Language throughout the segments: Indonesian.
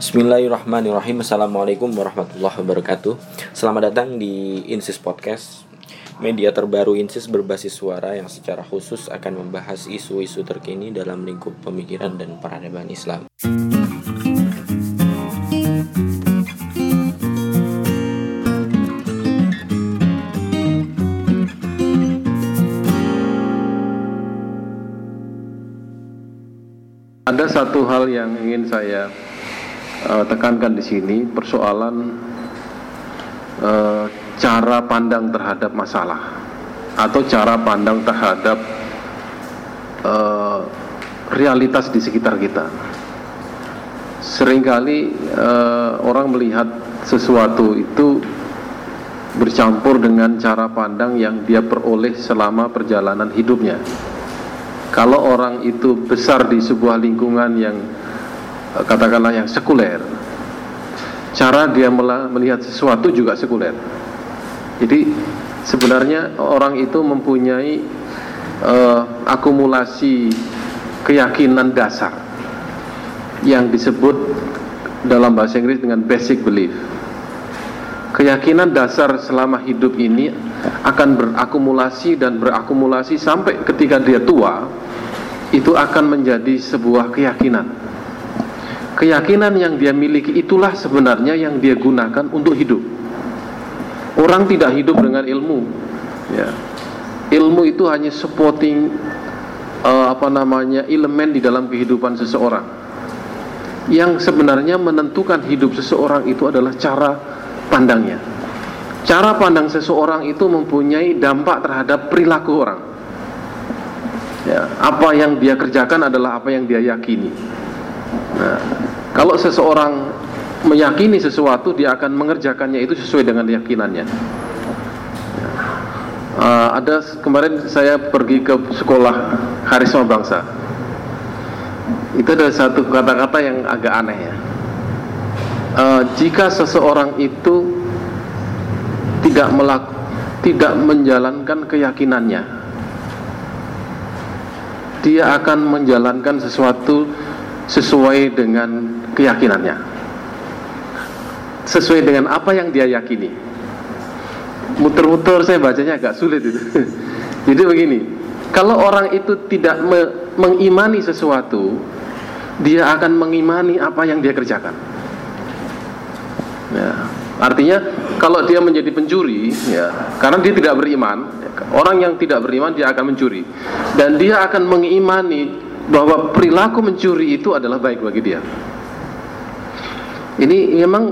Bismillahirrahmanirrahim. Assalamualaikum warahmatullahi wabarakatuh. Selamat datang di Insis Podcast. Media terbaru Insis berbasis suara yang secara khusus akan membahas isu-isu terkini dalam lingkup pemikiran dan peradaban Islam. Ada satu hal yang ingin saya uh, tekankan di sini, persoalan uh, cara pandang terhadap masalah atau cara pandang terhadap uh, realitas di sekitar kita. Seringkali uh, orang melihat sesuatu itu bercampur dengan cara pandang yang dia peroleh selama perjalanan hidupnya kalau orang itu besar di sebuah lingkungan yang katakanlah yang sekuler. Cara dia melihat sesuatu juga sekuler. Jadi sebenarnya orang itu mempunyai uh, akumulasi keyakinan dasar yang disebut dalam bahasa Inggris dengan basic belief. Keyakinan dasar selama hidup ini akan berakumulasi dan berakumulasi sampai ketika dia tua itu akan menjadi sebuah keyakinan keyakinan yang dia miliki itulah sebenarnya yang dia gunakan untuk hidup orang tidak hidup dengan ilmu ya ilmu itu hanya supporting uh, apa namanya elemen di dalam kehidupan seseorang yang sebenarnya menentukan hidup seseorang itu adalah cara pandangnya. Cara pandang seseorang itu mempunyai dampak terhadap perilaku orang. Ya, apa yang dia kerjakan adalah apa yang dia yakini. Nah, kalau seseorang meyakini sesuatu, dia akan mengerjakannya itu sesuai dengan keyakinannya. Ya. Uh, ada kemarin saya pergi ke sekolah Harisma Bangsa. Itu ada satu kata-kata yang agak aneh ya uh, jika seseorang itu tidak melak tidak menjalankan keyakinannya dia akan menjalankan sesuatu sesuai dengan keyakinannya. Sesuai dengan apa yang dia yakini. Muter-muter saya bacanya agak sulit itu. Jadi begini kalau orang itu tidak me mengimani sesuatu dia akan mengimani apa yang dia kerjakan. Ya. Artinya kalau dia menjadi pencuri, ya, karena dia tidak beriman, orang yang tidak beriman dia akan mencuri, dan dia akan mengimani bahwa perilaku mencuri itu adalah baik bagi dia. Ini memang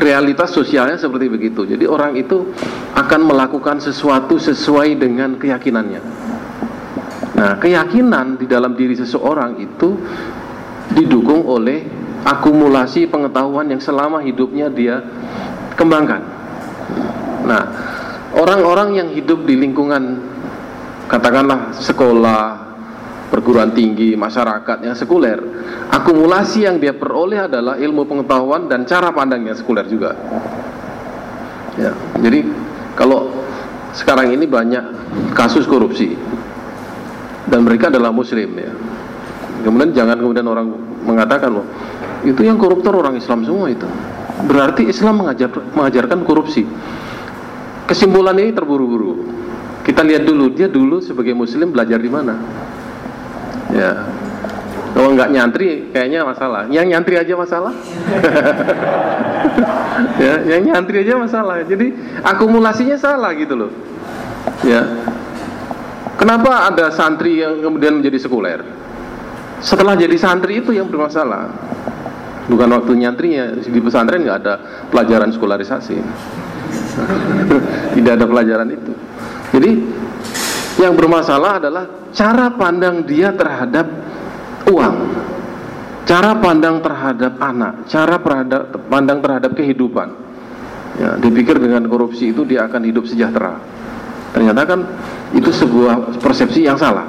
realitas sosialnya seperti begitu. Jadi orang itu akan melakukan sesuatu sesuai dengan keyakinannya. Nah, keyakinan di dalam diri seseorang itu didukung oleh akumulasi pengetahuan yang selama hidupnya dia kembangkan. Nah, orang-orang yang hidup di lingkungan katakanlah sekolah, perguruan tinggi, masyarakat yang sekuler, akumulasi yang dia peroleh adalah ilmu pengetahuan dan cara pandang yang sekuler juga. Ya, jadi kalau sekarang ini banyak kasus korupsi dan mereka adalah muslim ya. Kemudian jangan kemudian orang mengatakan loh itu yang koruptor orang Islam semua itu. Berarti Islam mengajar, mengajarkan korupsi. Kesimpulan ini terburu-buru. Kita lihat dulu dia dulu sebagai muslim belajar di mana ya. Kalau nggak nyantri kayaknya masalah. Yang nyantri aja masalah. Ya yang nyantri aja masalah. Jadi akumulasinya salah gitu loh. Ya. Kenapa ada santri yang kemudian menjadi sekuler? Setelah jadi santri itu yang bermasalah. Bukan waktu nyantrinya. Di pesantren nggak ada pelajaran sekularisasi. Tidak ada pelajaran itu. Jadi yang bermasalah adalah cara pandang dia terhadap uang cara pandang terhadap anak cara pandang terhadap kehidupan ya, dipikir dengan korupsi itu dia akan hidup sejahtera ternyata kan itu sebuah persepsi yang salah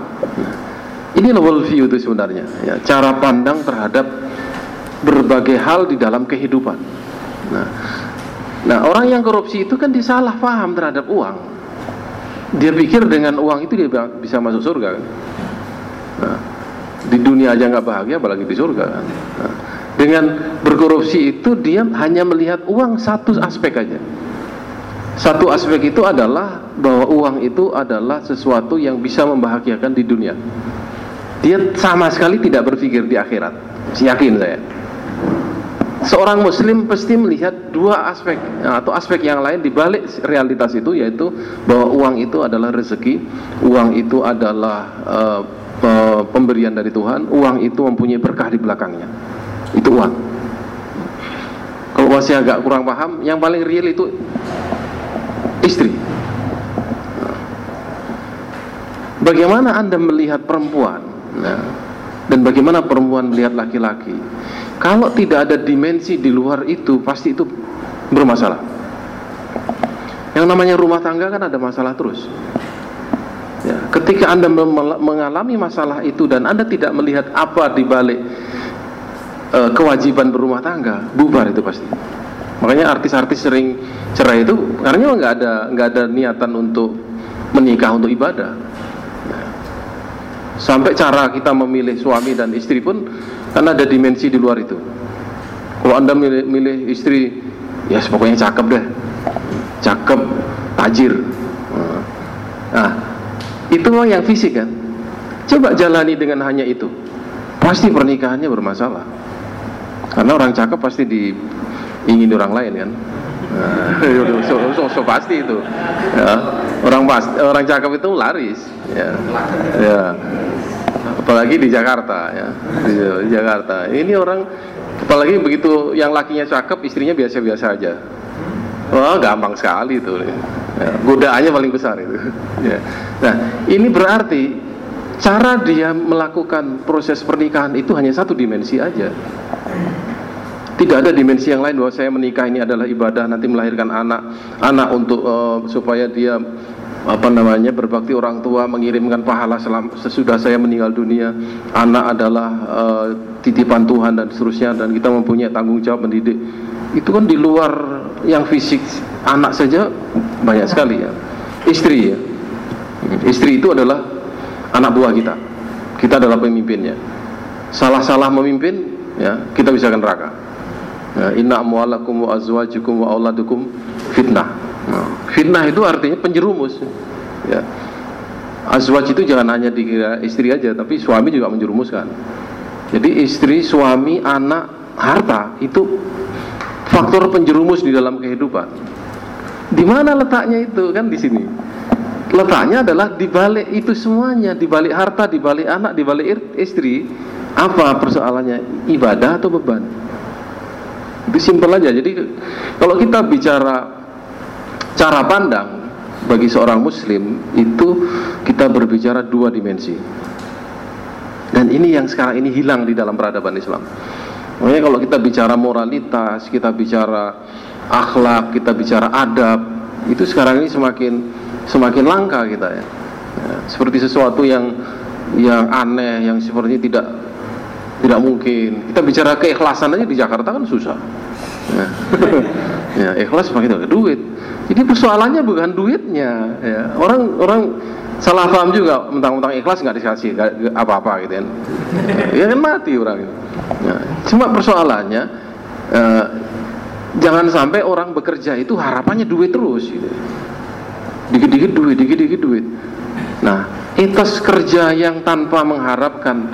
ini world view itu sebenarnya ya, cara pandang terhadap berbagai hal di dalam kehidupan. Nah, nah orang yang korupsi itu kan disalah paham terhadap uang. Dia pikir dengan uang itu dia bisa masuk surga. Kan? Nah, di dunia aja nggak bahagia, apalagi di surga. Kan? Nah, Dengan berkorupsi itu dia hanya melihat uang satu aspek aja. Satu aspek itu adalah bahwa uang itu adalah sesuatu yang bisa membahagiakan di dunia. Dia sama sekali tidak berpikir di akhirat. Yakin saya. Seorang muslim pasti melihat dua aspek atau aspek yang lain di balik realitas itu yaitu bahwa uang itu adalah rezeki, uang itu adalah uh, uh, pemberian dari Tuhan, uang itu mempunyai berkah di belakangnya. Itu uang. Kalau masih agak kurang paham, yang paling real itu istri. Bagaimana Anda melihat perempuan? Nah, dan bagaimana perempuan melihat laki-laki? Kalau tidak ada dimensi di luar itu, pasti itu bermasalah. Yang namanya rumah tangga kan ada masalah terus. Ya, ketika Anda mengalami masalah itu dan Anda tidak melihat apa di balik uh, kewajiban berumah tangga, bubar itu pasti. Makanya artis-artis sering cerai itu karena nggak ada nggak ada niatan untuk menikah untuk ibadah. Ya. Sampai cara kita memilih suami dan istri pun kan ada dimensi di luar itu. Kalau anda milih, milih istri, ya pokoknya cakep deh, cakep, tajir. Nah, itu yang fisik kan. Coba jalani dengan hanya itu, pasti pernikahannya bermasalah. Karena orang cakep pasti diingin orang lain kan. Nah, so, so, so, pasti itu. Ya. Orang pas, orang cakep itu laris. Ya. ya. Apalagi di Jakarta ya. Di, Jakarta. Ini orang apalagi begitu yang lakinya cakep, istrinya biasa-biasa aja. Wah, gampang sekali itu. Ya. Godaannya paling besar itu. Ya. Nah, ini berarti cara dia melakukan proses pernikahan itu hanya satu dimensi aja tidak ada dimensi yang lain bahwa saya menikah ini adalah ibadah nanti melahirkan anak anak untuk uh, supaya dia apa namanya berbakti orang tua mengirimkan pahala selam, sesudah saya meninggal dunia. Anak adalah uh, titipan Tuhan dan seterusnya dan kita mempunyai tanggung jawab mendidik. Itu kan di luar yang fisik anak saja banyak sekali ya. Istri ya. Istri itu adalah anak buah kita. Kita adalah pemimpinnya. Salah-salah memimpin ya kita bisa akan neraka inna amwalakum wa azwajukum wa auladukum fitnah. Nah, fitnah itu artinya penjerumus. Ya. Azwaj itu jangan hanya dikira istri aja, tapi suami juga menjerumuskan. Jadi istri, suami, anak, harta itu faktor penjerumus di dalam kehidupan. Di mana letaknya itu kan di sini. Letaknya adalah di balik itu semuanya, di balik harta, di balik anak, di balik istri. Apa persoalannya? Ibadah atau beban? Simpel aja. Jadi kalau kita bicara cara pandang bagi seorang muslim itu kita berbicara dua dimensi. Dan ini yang sekarang ini hilang di dalam peradaban Islam. Makanya kalau kita bicara moralitas, kita bicara akhlak, kita bicara adab, itu sekarang ini semakin semakin langka kita ya. ya seperti sesuatu yang yang aneh, yang sepertinya tidak tidak mungkin. Kita bicara keikhlasan aja di Jakarta kan susah. Ya, ya ikhlas pakai duit. Jadi persoalannya bukan duitnya. Ya. Orang orang salah paham juga mentang-mentang ikhlas nggak dikasih apa-apa gitu kan. Ya kan mati orang itu. Ya. Cuma persoalannya eh, jangan sampai orang bekerja itu harapannya duit terus. Gitu. Dikit-dikit duit, dikit-dikit duit. Nah, etos kerja yang tanpa mengharapkan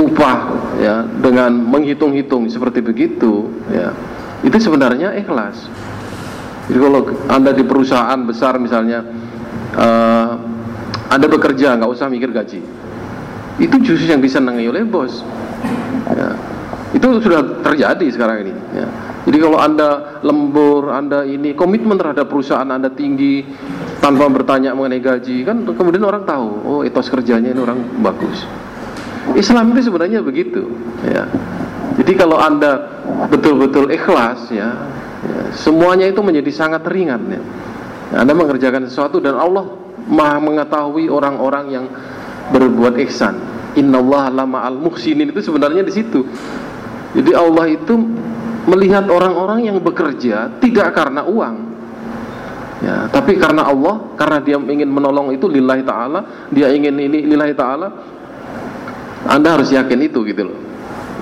upah ya dengan menghitung-hitung seperti begitu ya itu sebenarnya ikhlas jadi kalau anda di perusahaan besar misalnya uh, anda bekerja nggak usah mikir gaji itu justru yang disenangi oleh bos ya. itu sudah terjadi sekarang ini ya. jadi kalau anda lembur anda ini komitmen terhadap perusahaan anda tinggi tanpa bertanya mengenai gaji kan kemudian orang tahu oh etos kerjanya ini orang bagus Islam itu sebenarnya begitu ya. Jadi kalau Anda betul-betul ikhlas ya, ya, semuanya itu menjadi sangat ringan ya. Anda mengerjakan sesuatu dan Allah Maha mengetahui orang-orang yang berbuat ihsan. Innallaha lama al muhsinin itu sebenarnya di situ. Jadi Allah itu melihat orang-orang yang bekerja tidak karena uang, ya tapi karena Allah karena dia ingin menolong itu lillahi taala dia ingin ini lillahi taala anda harus yakin itu gitu loh.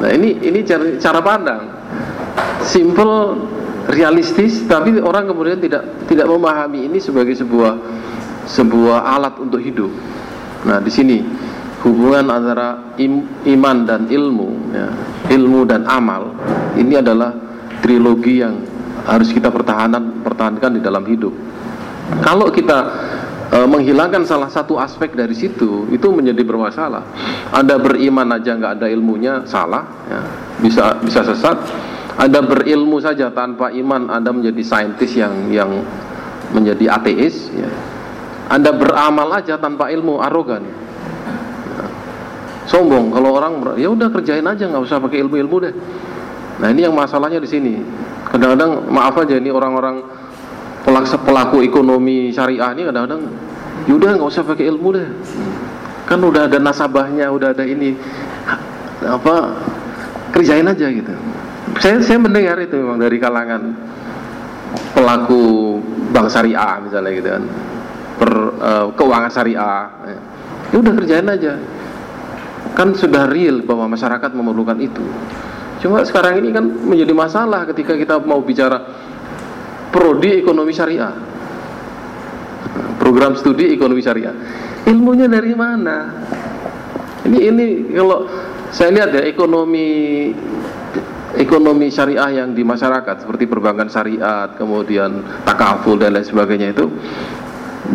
Nah ini ini cara, cara pandang, simple, realistis, tapi orang kemudian tidak tidak memahami ini sebagai sebuah sebuah alat untuk hidup. Nah di sini hubungan antara im, iman dan ilmu, ya, ilmu dan amal ini adalah trilogi yang harus kita pertahanan pertahankan di dalam hidup. Kalau kita e, menghilangkan salah satu aspek dari situ itu menjadi bermasalah. Anda beriman aja nggak ada ilmunya salah, ya. bisa bisa sesat. Anda berilmu saja tanpa iman Anda menjadi saintis yang yang menjadi ateis. Ya. Anda beramal aja tanpa ilmu arogan. Ya. Sombong kalau orang ya udah kerjain aja nggak usah pakai ilmu-ilmu deh. Nah ini yang masalahnya di sini. Kadang-kadang maaf aja ini orang-orang pelaku, pelaku ekonomi syariah ini kadang-kadang yaudah nggak usah pakai ilmu deh. Kan udah ada nasabahnya udah ada ini apa kerjain aja gitu. Saya saya mendengar itu memang dari kalangan pelaku bank syariah misalnya gitu kan per uh, keuangan syariah. Ya udah kerjain aja. Kan sudah real bahwa masyarakat memerlukan itu. Cuma sekarang ini kan menjadi masalah ketika kita mau bicara prodi ekonomi syariah. Program studi ekonomi syariah. Ilmunya dari mana? Ini ini kalau saya lihat ya ekonomi ekonomi syariah yang di masyarakat seperti perbankan syariat kemudian takaful dan lain sebagainya itu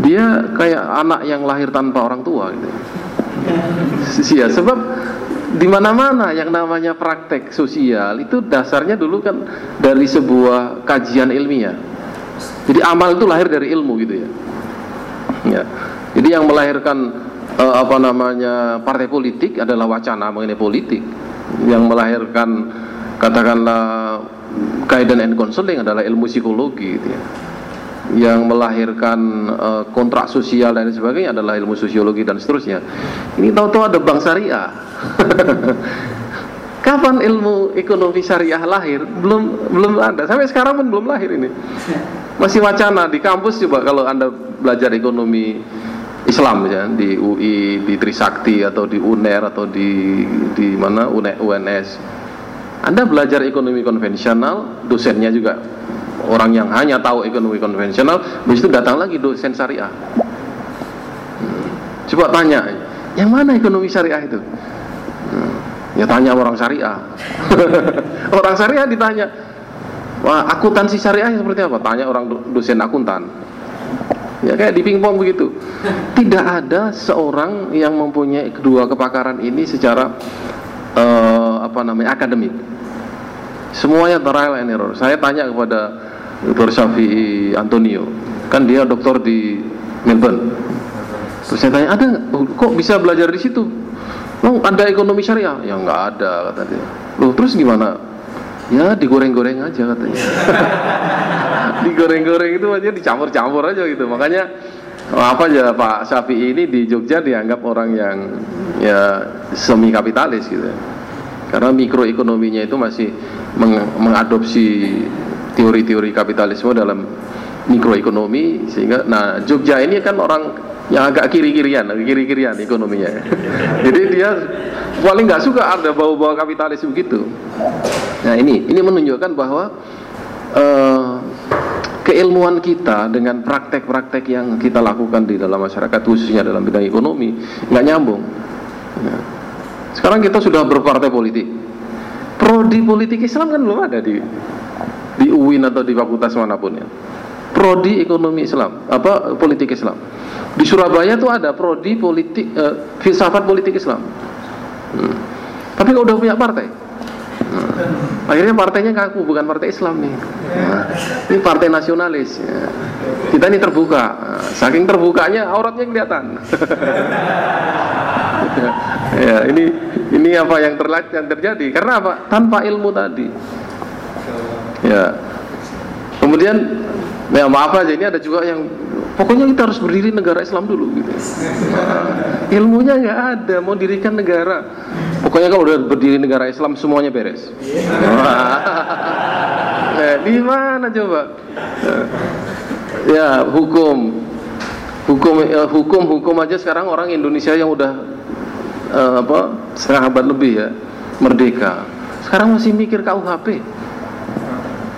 dia kayak anak yang lahir tanpa orang tua gitu. Ya sebab di mana-mana yang namanya praktek sosial itu dasarnya dulu kan dari sebuah kajian ilmiah. Jadi amal itu lahir dari ilmu gitu ya. Ya. Jadi yang melahirkan uh, apa namanya partai politik adalah wacana mengenai politik. Yang melahirkan katakanlah guidance and counseling adalah ilmu psikologi gitu ya yang melahirkan uh, kontrak sosial dan sebagainya adalah ilmu sosiologi dan seterusnya. Ini tahu-tahu ada bank syariah. Kapan ilmu ekonomi syariah lahir? Belum belum ada. Sampai sekarang pun belum lahir ini. Masih wacana di kampus coba kalau Anda belajar ekonomi Islam ya di UI, di Trisakti atau di UNER atau di di mana UNS. Anda belajar ekonomi konvensional, dosennya juga orang yang hanya tahu ekonomi konvensional, habis itu datang lagi dosen syariah. Hmm. Coba tanya, yang mana ekonomi syariah itu? Hmm. Ya tanya orang syariah. orang syariah ditanya, wah akuntansi syariah seperti apa? Tanya orang dosen akuntan. Ya kayak di pingpong begitu. Tidak ada seorang yang mempunyai kedua kepakaran ini secara uh, apa namanya akademik. Semuanya trial and error. Saya tanya kepada Dr. Syafi'i Antonio. Kan dia dokter di Melbourne. Terus saya tanya ada oh, kok bisa belajar di situ? Long ada ekonomi syariah? Ya nggak ada kata dia. Loh terus gimana? Ya digoreng-goreng aja katanya. Digoreng-goreng itu aja dicampur-campur aja gitu. Makanya apa aja Pak Syafi'i ini di Jogja dianggap orang yang ya semi kapitalis gitu karena mikroekonominya itu masih meng mengadopsi teori-teori kapitalisme dalam mikroekonomi sehingga nah Jogja ini kan orang yang agak kiri-kirian, kiri-kirian ekonominya. Jadi dia paling nggak suka ada bau-bau kapitalis begitu. Nah ini ini menunjukkan bahwa uh, keilmuan kita dengan praktek-praktek yang kita lakukan di dalam masyarakat khususnya dalam bidang ekonomi nggak nyambung. Nah, sekarang kita sudah berpartai politik. Prodi politik Islam kan belum ada di di UIN atau di fakultas mana pun ya. Prodi ekonomi Islam apa politik Islam. Di Surabaya tuh ada prodi politik uh, filsafat politik Islam. Hmm. tapi kalau udah punya partai. Hmm. akhirnya partainya kaku bukan partai Islam nih. Nah, ini partai nasionalis. Ya. kita ini terbuka. Nah, saking terbukanya auratnya kelihatan. Ya ini ini apa yang terjadi? Karena apa? Tanpa ilmu tadi ya. Kemudian ya maaf aja ini ada juga yang pokoknya kita harus berdiri negara Islam dulu gitu. Nah, ilmunya nggak ada mau dirikan negara. Pokoknya kalau udah berdiri negara Islam semuanya beres. Nah, di mana coba? Ya hukum. Hukum ya, hukum hukum aja sekarang orang Indonesia yang udah uh, apa setengah abad lebih ya merdeka. Sekarang masih mikir KUHP.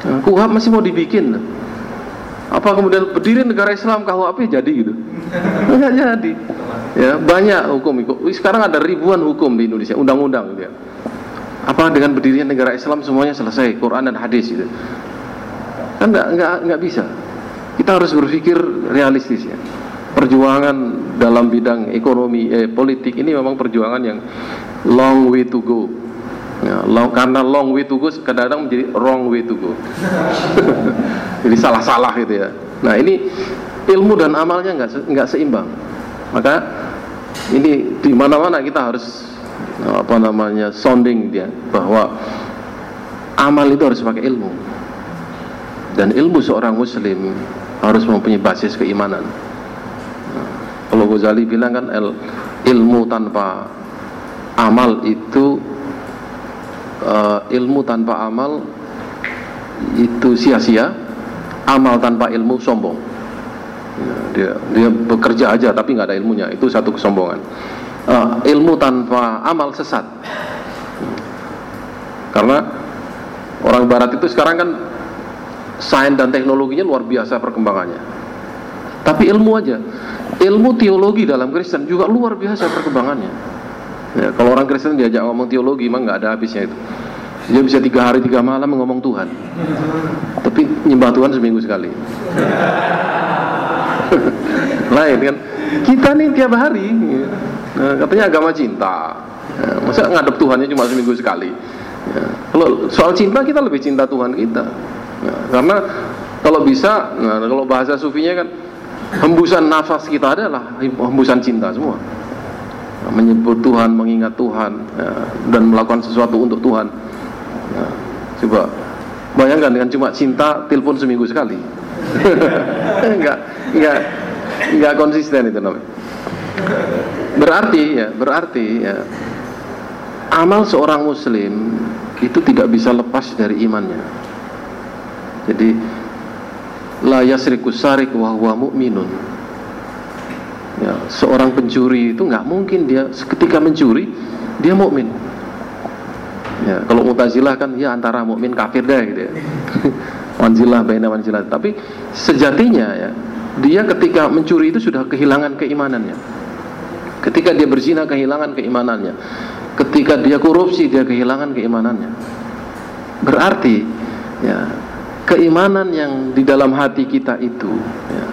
KUHP masih mau dibikin. Apa kemudian berdiri negara Islam KUHP jadi gitu? Enggak jadi. Ya, banyak hukum Sekarang ada ribuan hukum di Indonesia, undang-undang gitu ya. Apa dengan berdirinya negara Islam semuanya selesai Quran dan hadis gitu. Kan enggak enggak enggak bisa. Kita harus berpikir realistis ya. Perjuangan dalam bidang ekonomi eh, politik ini memang perjuangan yang long way to go. Ya, long, karena long way to go kadang-kadang menjadi wrong way to go. Jadi salah-salah gitu ya. Nah ini ilmu dan amalnya nggak nggak seimbang. Maka ini di mana-mana kita harus apa namanya sounding dia bahwa amal itu harus pakai ilmu dan ilmu seorang muslim harus mempunyai basis keimanan. Nah, kalau Ghazali bilang kan ilmu tanpa amal itu uh, ilmu tanpa amal itu sia-sia, amal tanpa ilmu sombong. Ya, dia dia bekerja aja tapi nggak ada ilmunya, itu satu kesombongan. Uh, ilmu tanpa amal sesat. Karena orang barat itu sekarang kan sains dan teknologinya luar biasa perkembangannya. Tapi ilmu aja, ilmu teologi dalam Kristen juga luar biasa perkembangannya. Ya, kalau orang Kristen diajak ngomong teologi, emang nggak ada habisnya itu. Dia bisa tiga hari tiga malam ngomong Tuhan, tapi nyembah Tuhan seminggu sekali. Lain kan? Kita nih tiap hari, nah, katanya agama cinta. Ya, masa ngadep Tuhannya cuma seminggu sekali? Ya, kalau soal cinta kita lebih cinta Tuhan kita. Nah, karena kalau bisa, nah, kalau bahasa sufinya kan hembusan nafas kita adalah hembusan cinta semua. Menyebut Tuhan, mengingat Tuhan, ya, dan melakukan sesuatu untuk Tuhan. Nah, coba bayangkan dengan cuma cinta, telepon seminggu sekali. enggak, enggak, enggak konsisten itu namanya. Berarti ya, berarti ya, amal seorang Muslim itu tidak bisa lepas dari imannya. Jadi la yasriku sarik wa huwa mu'minun. Ya, seorang pencuri itu nggak mungkin dia ketika mencuri dia mukmin. Ya, kalau Mu'tazilah kan ya antara mukmin kafir deh gitu ya. wanzilah baina wanzilah. Tapi sejatinya ya, dia ketika mencuri itu sudah kehilangan keimanannya. Ketika dia berzina kehilangan keimanannya. Ketika dia korupsi dia kehilangan keimanannya. Berarti ya keimanan yang di dalam hati kita itu ya,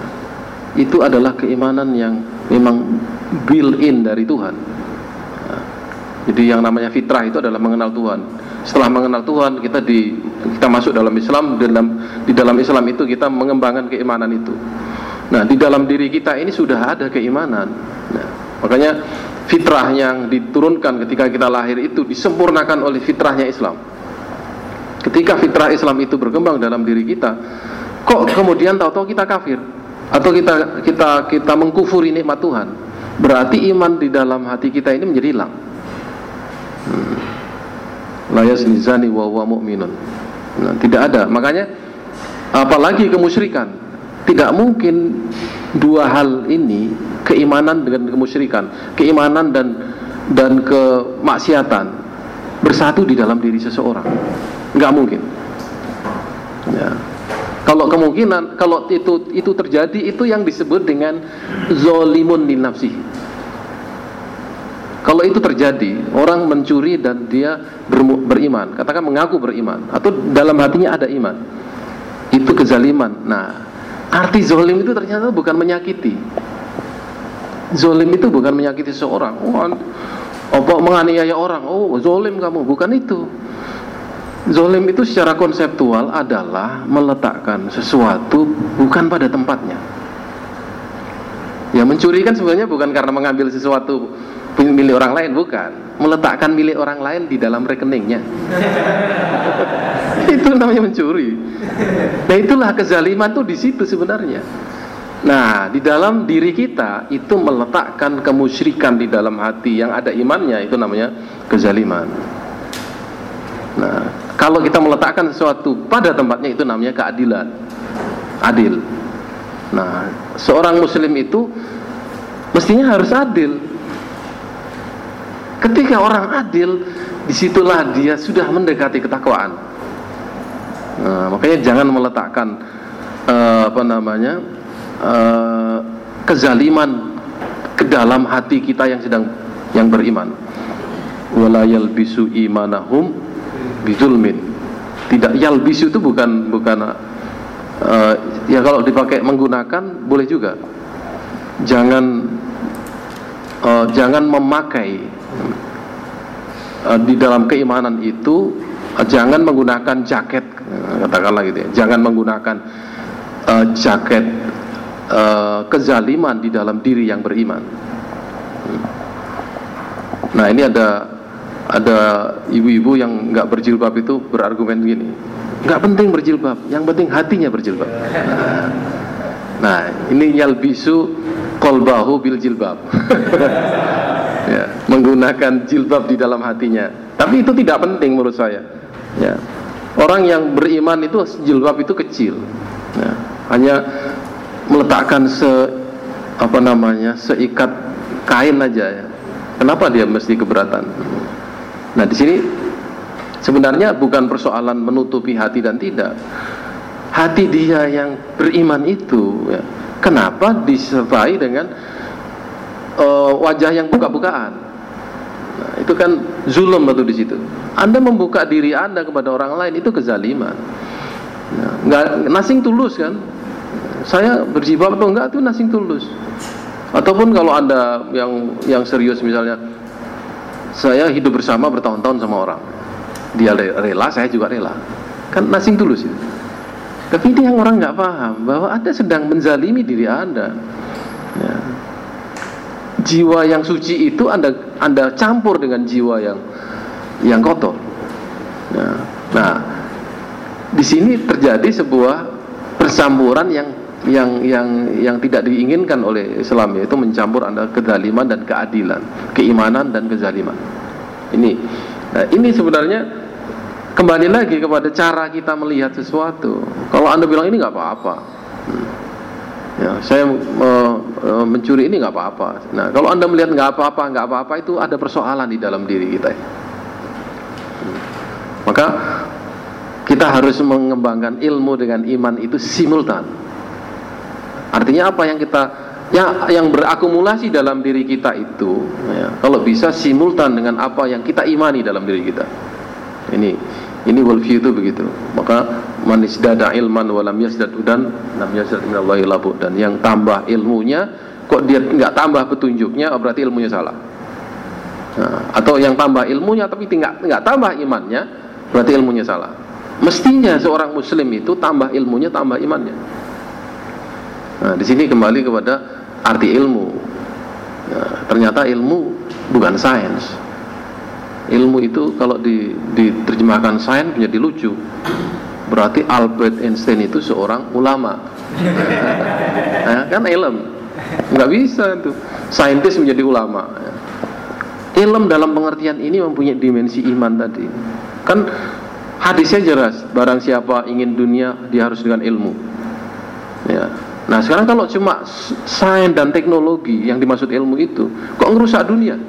itu adalah keimanan yang memang built in dari Tuhan. Jadi yang namanya fitrah itu adalah mengenal Tuhan. Setelah mengenal Tuhan kita di kita masuk dalam Islam dalam di dalam Islam itu kita mengembangkan keimanan itu. Nah di dalam diri kita ini sudah ada keimanan. Nah, makanya fitrah yang diturunkan ketika kita lahir itu disempurnakan oleh fitrahnya Islam. Ketika fitrah Islam itu berkembang dalam diri kita, kok kemudian tahu-tahu kita kafir atau kita kita kita mengkufuri nikmat Tuhan, berarti iman di dalam hati kita ini menjadi hilang. Hmm. Layas nizani wa wa mu'minun. Nah, tidak ada. Makanya apalagi kemusyrikan. Tidak mungkin dua hal ini keimanan dengan kemusyrikan, keimanan dan dan kemaksiatan bersatu di dalam diri seseorang nggak mungkin ya kalau kemungkinan kalau itu itu terjadi itu yang disebut dengan zolimun di nafsi. Kalau itu terjadi orang mencuri dan dia ber, beriman. Katakan mengaku beriman atau dalam hatinya ada iman. Itu kezaliman. Nah arti zolim itu ternyata bukan menyakiti. Zolim itu bukan menyakiti seorang. Oh, apa menganiaya orang. Oh zolim kamu. Bukan itu Zolim itu secara konseptual adalah meletakkan sesuatu bukan pada tempatnya. Ya mencuri kan sebenarnya bukan karena mengambil sesuatu milik orang lain, bukan. Meletakkan milik orang lain di dalam rekeningnya. itu namanya mencuri. Nah itulah kezaliman tuh di situ sebenarnya. Nah, di dalam diri kita itu meletakkan kemusyrikan di dalam hati yang ada imannya itu namanya kezaliman. Nah, kalau kita meletakkan sesuatu pada tempatnya itu namanya keadilan. Adil. Nah, seorang muslim itu mestinya harus adil. Ketika orang adil, di situlah dia sudah mendekati ketakwaan. Nah, makanya jangan meletakkan uh, apa namanya uh, kezaliman ke dalam hati kita yang sedang yang beriman. Wala yalbisu imanahum bidzulmin. Tidak yalbisu itu bukan bukan uh, ya kalau dipakai menggunakan boleh juga. Jangan uh, jangan memakai uh, di dalam keimanan itu uh, jangan menggunakan jaket katakanlah gitu ya. Jangan menggunakan uh, jaket uh, kezaliman di dalam diri yang beriman. Nah ini ada ada ibu-ibu yang nggak berjilbab itu berargumen begini, nggak penting berjilbab, yang penting hatinya berjilbab. Nah ini yalbisu kolbahu bil jilbab, ya, menggunakan jilbab di dalam hatinya. Tapi itu tidak penting menurut saya. Ya. Orang yang beriman itu jilbab itu kecil, ya. hanya meletakkan se apa namanya seikat kain aja ya. Kenapa dia mesti keberatan? Nah di sini sebenarnya bukan persoalan menutupi hati dan tidak. Hati dia yang beriman itu, ya, kenapa disertai dengan uh, wajah yang buka-bukaan? Nah, itu kan zulum atau di situ. Anda membuka diri Anda kepada orang lain itu kezaliman. Nah, nggak nasing tulus kan? saya berjibab atau enggak itu nasing tulus ataupun kalau anda yang yang serius misalnya saya hidup bersama bertahun-tahun sama orang. Dia rela saya juga rela. Kan nasing tulus itu. Tapi ini yang orang nggak paham bahwa anda sedang menzalimi diri anda. Ya. jiwa yang suci itu anda anda campur dengan jiwa yang yang kotor. Ya. nah di sini terjadi sebuah persamburan yang yang yang yang tidak diinginkan oleh Islam yaitu mencampur antara kezaliman dan keadilan, keimanan dan kezaliman. Ini nah, ini sebenarnya kembali lagi kepada cara kita melihat sesuatu. Kalau Anda bilang ini nggak apa-apa. Hmm. Ya, saya uh, uh, mencuri ini nggak apa-apa. Nah, kalau Anda melihat nggak apa-apa, nggak apa-apa itu ada persoalan di dalam diri kita. Hmm. Maka kita harus mengembangkan ilmu dengan iman itu simultan Artinya apa yang kita yang yang berakumulasi dalam diri kita itu ya, kalau bisa simultan dengan apa yang kita imani dalam diri kita. Ini ini worldview itu begitu. Maka manis dada ilman walam yasdad dan lam yasdad minallahi labu dan yang tambah ilmunya kok dia nggak tambah petunjuknya oh berarti ilmunya salah. Nah, atau yang tambah ilmunya tapi tidak nggak tambah imannya berarti ilmunya salah. Mestinya seorang muslim itu tambah ilmunya tambah imannya. Nah, di sini kembali kepada arti ilmu. Nah, ternyata ilmu bukan sains. Ilmu itu kalau di, diterjemahkan sains menjadi lucu. Berarti Albert Einstein itu seorang ulama. nah, kan ilm. Nggak bisa itu. Saintis menjadi ulama. Ilm dalam pengertian ini mempunyai dimensi iman tadi. Kan hadisnya jelas, barang siapa ingin dunia dia harus dengan ilmu. Ya, Nah sekarang kalau cuma sains dan teknologi yang dimaksud ilmu itu, kok ngerusak dunia?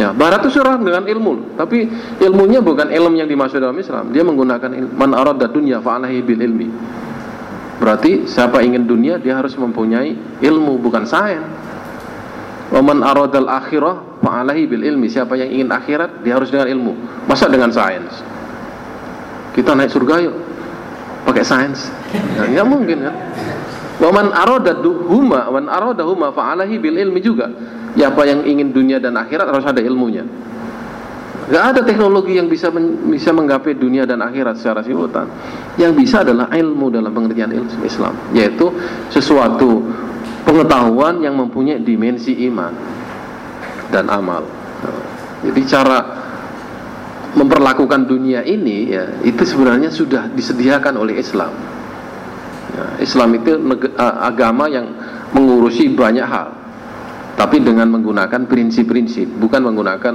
Ya, Barat itu serang dengan ilmu, tapi ilmunya bukan ilmu yang dimaksud dalam Islam. Dia menggunakan man arada dunya fa'alahi bil ilmi. Berarti siapa ingin dunia dia harus mempunyai ilmu bukan sains. Wa man aradal akhirah fa'alahi bil ilmi. Siapa yang ingin akhirat dia harus dengan ilmu. Masa dengan sains? Kita naik surga yuk pakai sains nah, nggak mungkin kan Waman aroda huma, wan aroda huma fa'alahi bil ilmi juga. Ya yang ingin dunia dan akhirat harus ada ilmunya. Gak ada teknologi yang bisa men, bisa menggapai dunia dan akhirat secara simultan. Yang bisa adalah ilmu dalam pengertian ilmu Islam, yaitu sesuatu pengetahuan yang mempunyai dimensi iman dan amal. Jadi cara memperlakukan dunia ini ya itu sebenarnya sudah disediakan oleh Islam. Islam itu agama yang mengurusi banyak hal, tapi dengan menggunakan prinsip-prinsip, bukan menggunakan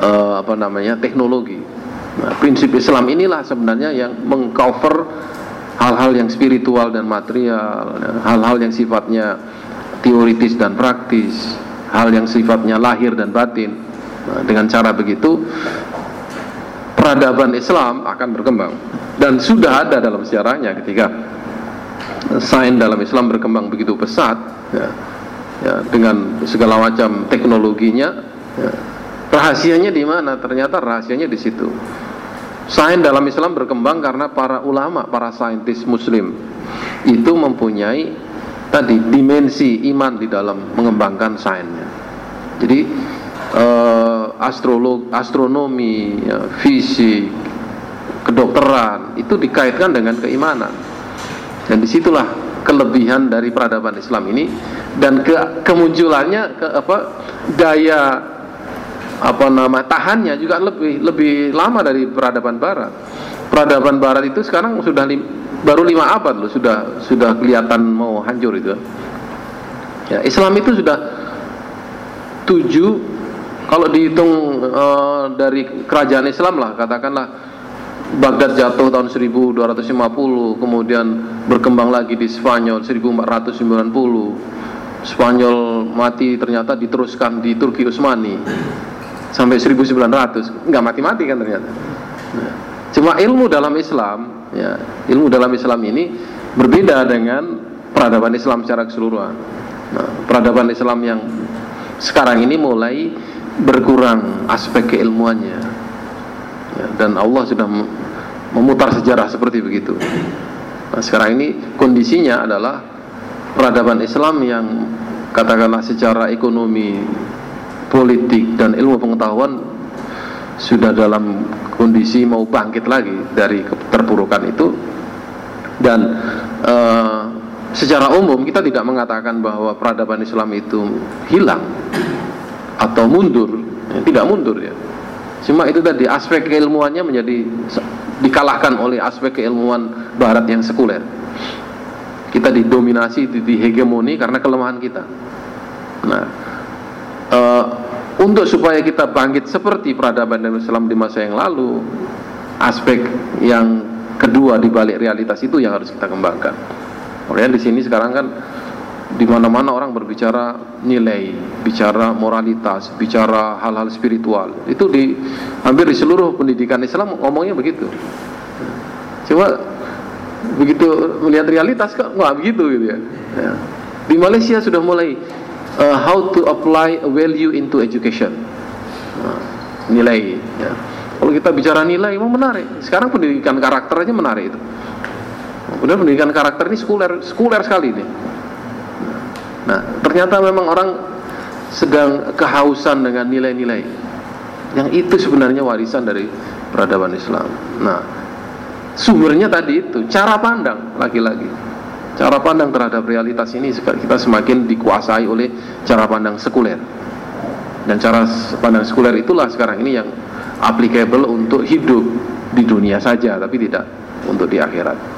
uh, apa namanya teknologi. Nah, prinsip Islam inilah sebenarnya yang mengcover hal-hal yang spiritual dan material, hal-hal yang sifatnya teoritis dan praktis, hal yang sifatnya lahir dan batin. Nah, dengan cara begitu peradaban Islam akan berkembang. Dan sudah ada dalam sejarahnya ketika sains dalam Islam berkembang begitu pesat ya, ya, dengan segala macam teknologinya ya, rahasianya di mana? Ternyata rahasianya di situ. Sains dalam Islam berkembang karena para ulama para saintis muslim itu mempunyai tadi dimensi iman di dalam mengembangkan sainsnya jadi eh, astrolog, astronomi, ya, fisik, kedokteran itu dikaitkan dengan keimanan. Dan di situlah kelebihan dari peradaban Islam ini dan ke, kemunculannya ke apa daya apa nama tahannya juga lebih lebih lama dari peradaban Barat. Peradaban Barat itu sekarang sudah lim, baru lima abad loh sudah sudah kelihatan mau hancur itu. Ya, Islam itu sudah tujuh kalau dihitung uh, dari kerajaan Islam lah katakanlah Baghdad jatuh tahun 1250 kemudian berkembang lagi di Spanyol 1490 Spanyol mati ternyata diteruskan di Turki Utsmani sampai 1900 nggak mati-mati kan ternyata. Cuma ilmu dalam Islam ya ilmu dalam Islam ini berbeda dengan peradaban Islam secara keseluruhan. Nah, peradaban Islam yang sekarang ini mulai berkurang aspek keilmuannya. ya, dan Allah sudah memutar sejarah seperti begitu. Nah, sekarang ini kondisinya adalah peradaban Islam yang katakanlah secara ekonomi politik dan ilmu pengetahuan sudah dalam kondisi mau bangkit lagi dari keterpurukan itu. Dan uh, secara umum kita tidak mengatakan bahwa peradaban Islam itu hilang atau mundur. Tidak mundur ya cuma itu tadi aspek keilmuannya menjadi dikalahkan oleh aspek keilmuan barat yang sekuler. Kita didominasi di, hegemoni karena kelemahan kita. Nah uh, untuk supaya kita bangkit seperti peradaban dan Islam di masa yang lalu aspek yang kedua di balik realitas itu yang harus kita kembangkan. Makanya di sini sekarang kan di mana-mana orang berbicara nilai, bicara moralitas, bicara hal-hal spiritual. Itu di hampir di seluruh pendidikan Islam ngomongnya begitu. Cuma begitu melihat realitas kok nggak begitu gitu ya. ya. Di Malaysia sudah mulai uh, how to apply value into education. Nah, nilai. Ya. Kalau kita bicara nilai, memang menarik. Sekarang pendidikan karakter aja menarik itu. Kemudian pendidikan karakter ini sekuler, sekuler sekali ini. Nah, ternyata memang orang sedang kehausan dengan nilai-nilai yang itu sebenarnya warisan dari peradaban Islam. Nah, sumbernya tadi itu cara pandang lagi-lagi. Cara pandang terhadap realitas ini kita semakin dikuasai oleh cara pandang sekuler. Dan cara pandang sekuler itulah sekarang ini yang applicable untuk hidup di dunia saja tapi tidak untuk di akhirat.